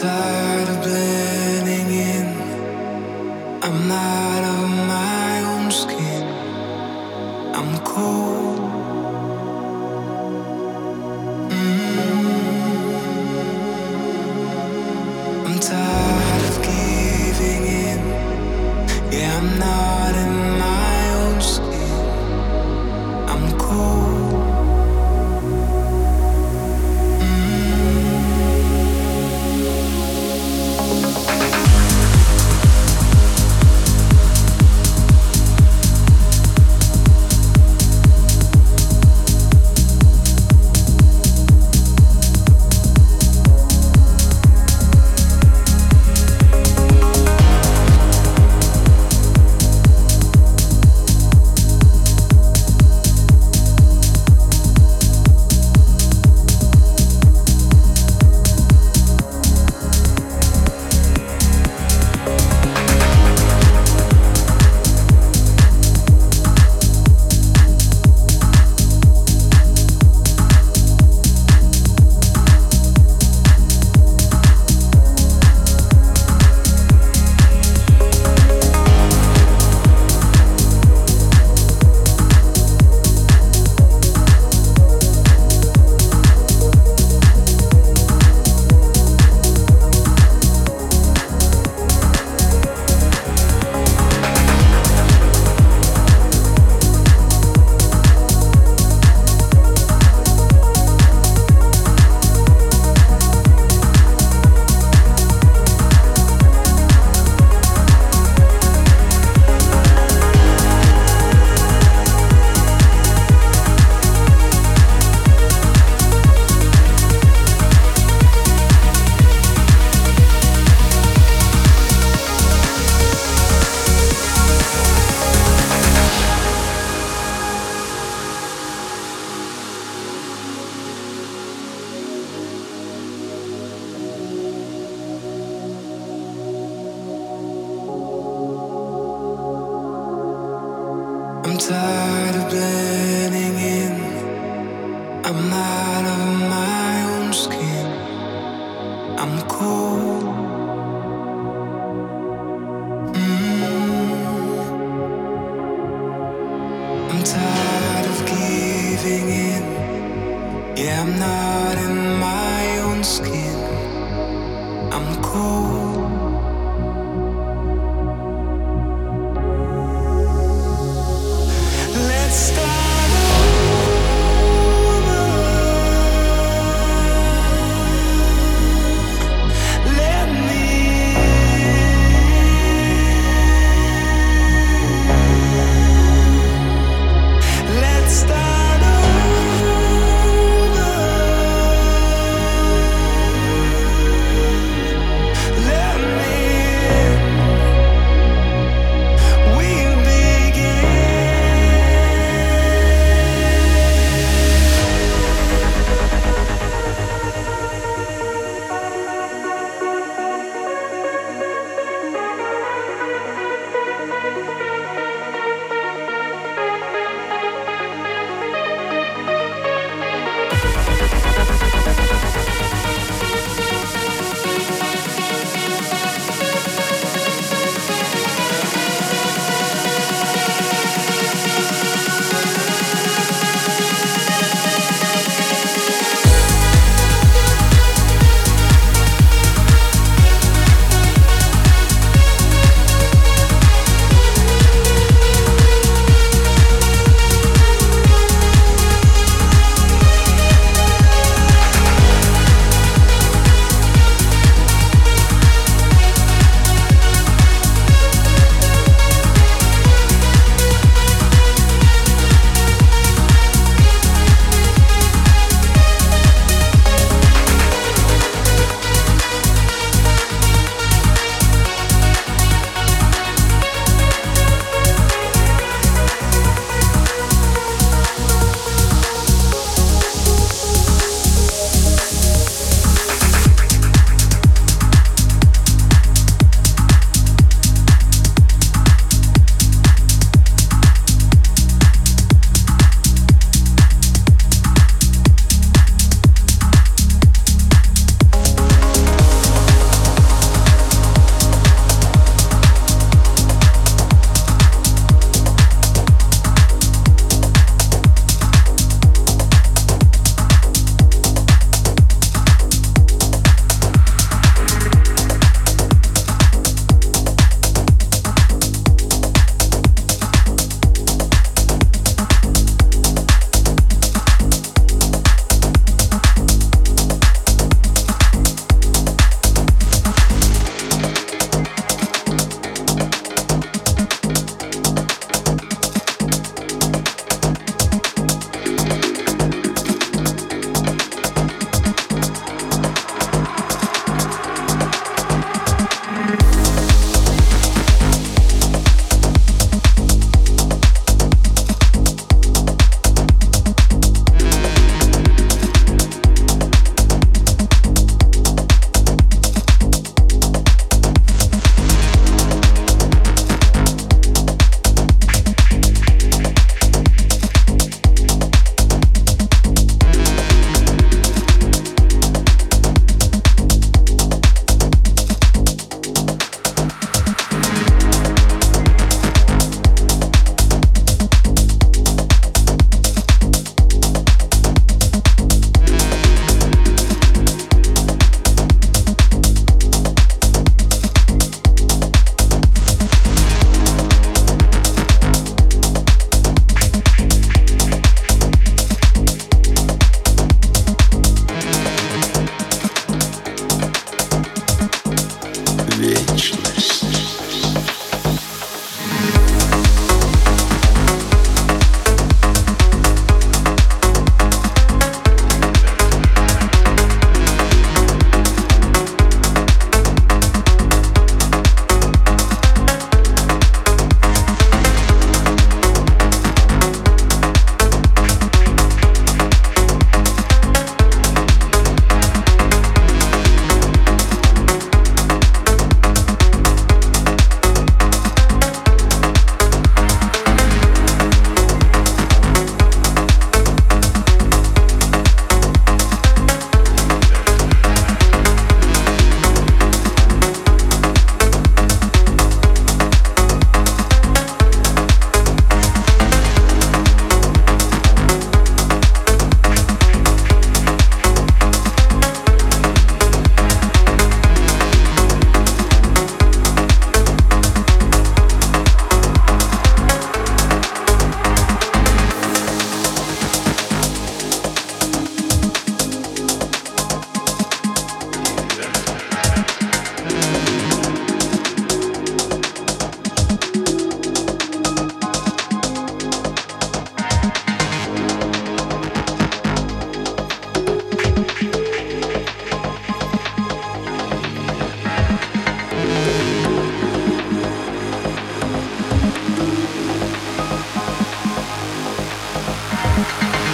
tired of blending in. I'm not of my own skin. I'm cold. Mm-hmm. I'm tired.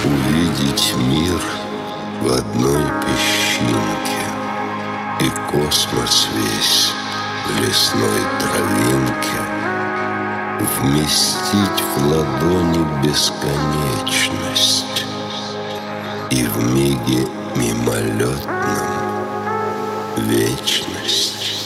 Увидеть мир в одной песчинке. И космос весь в лесной травинке. Вместить в ладони бесконечность. И в миге мимолетном вечность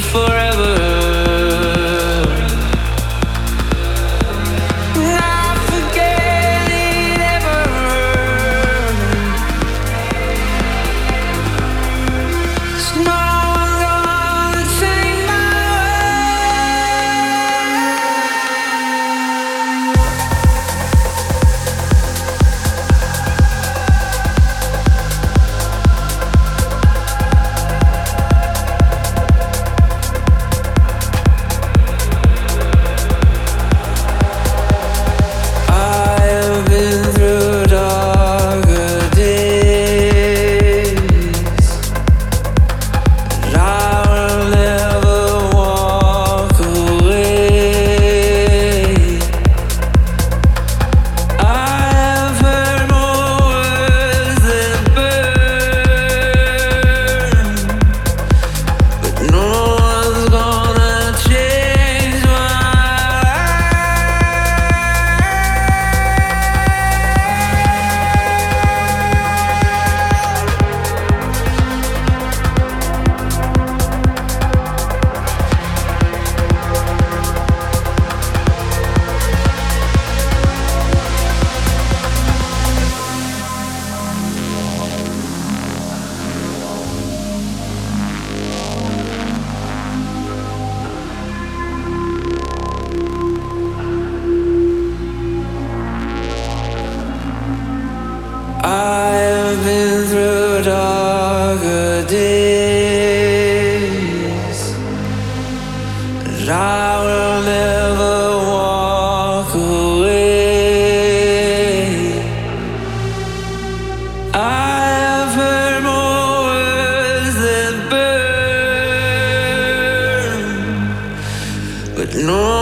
forever. no.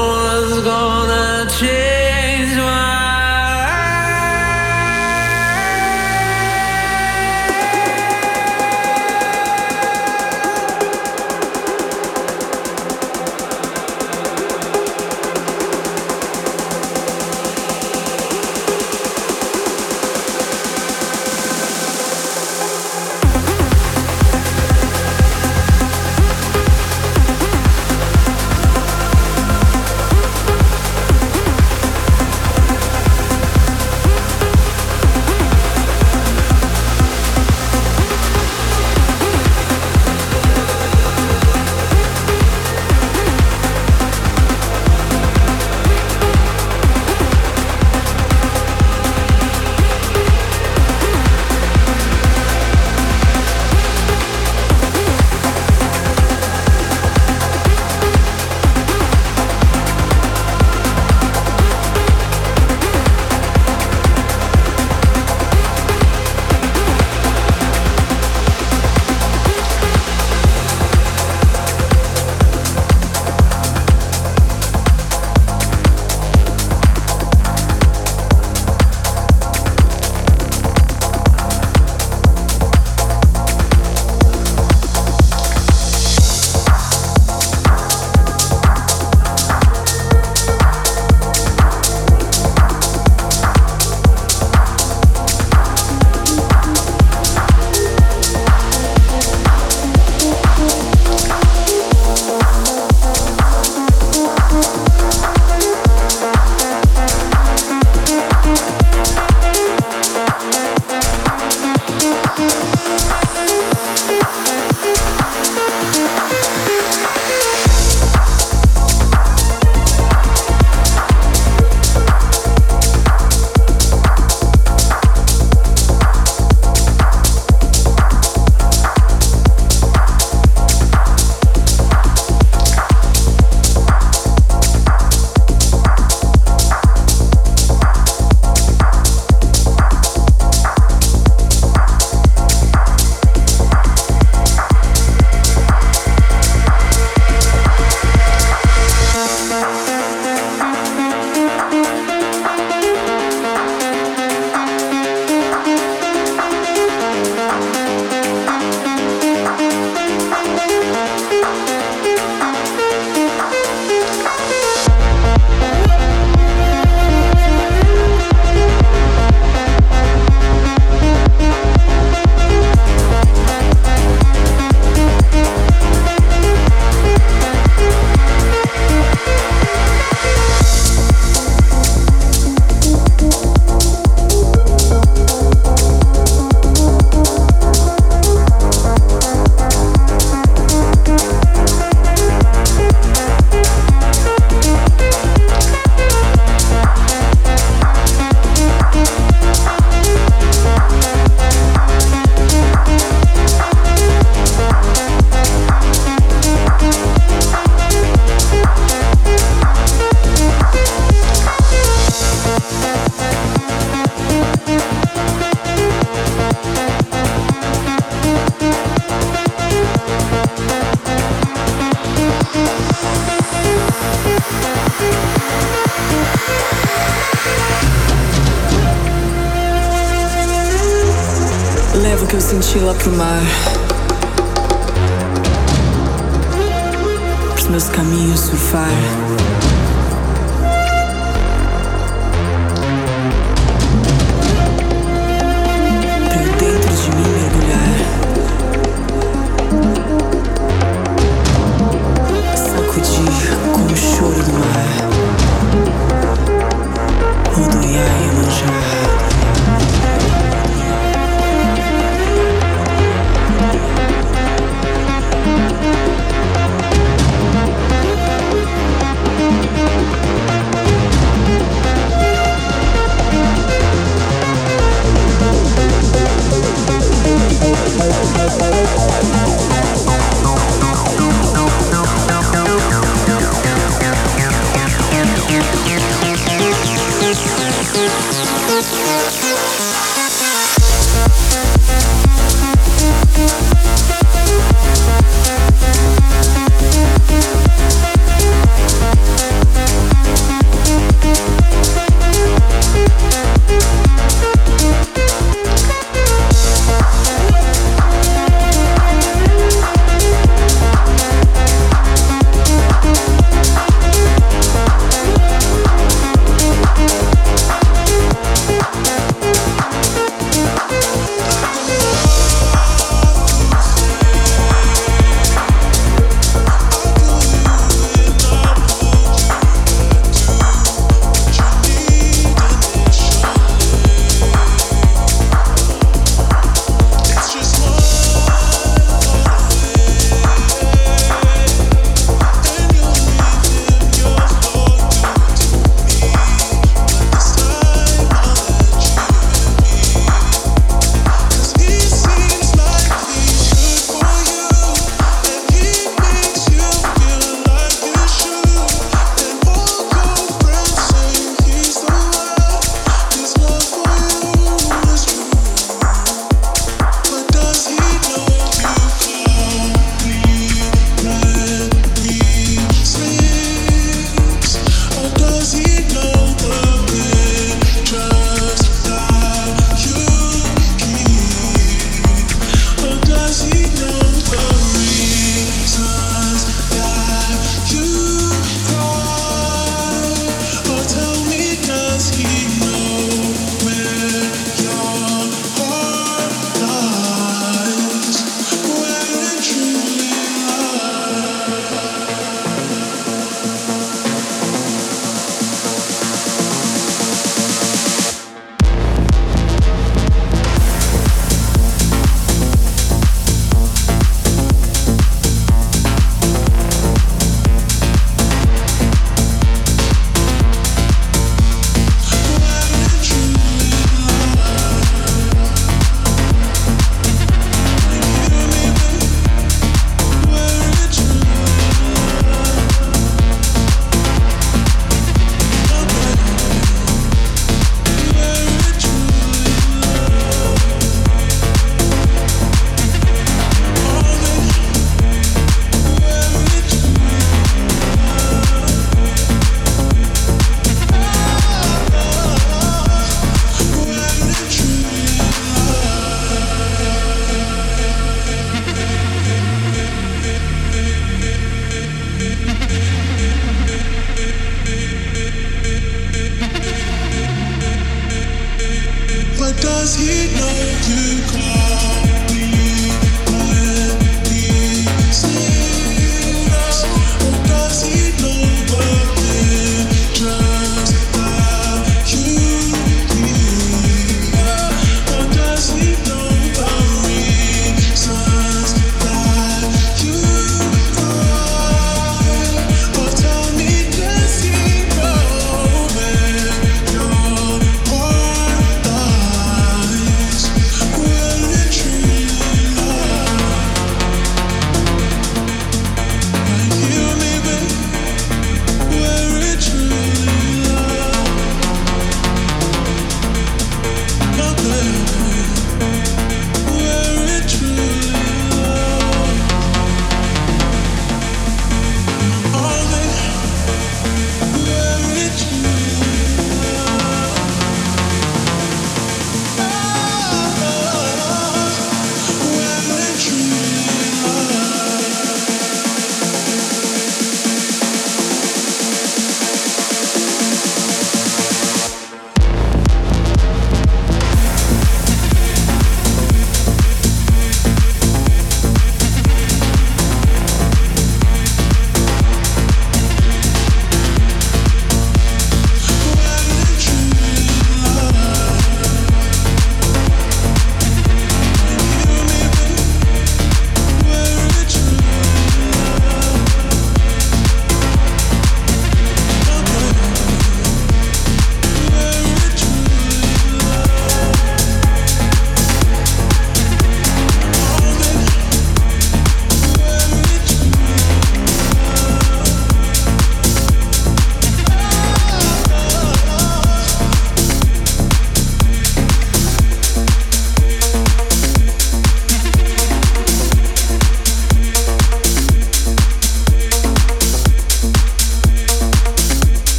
no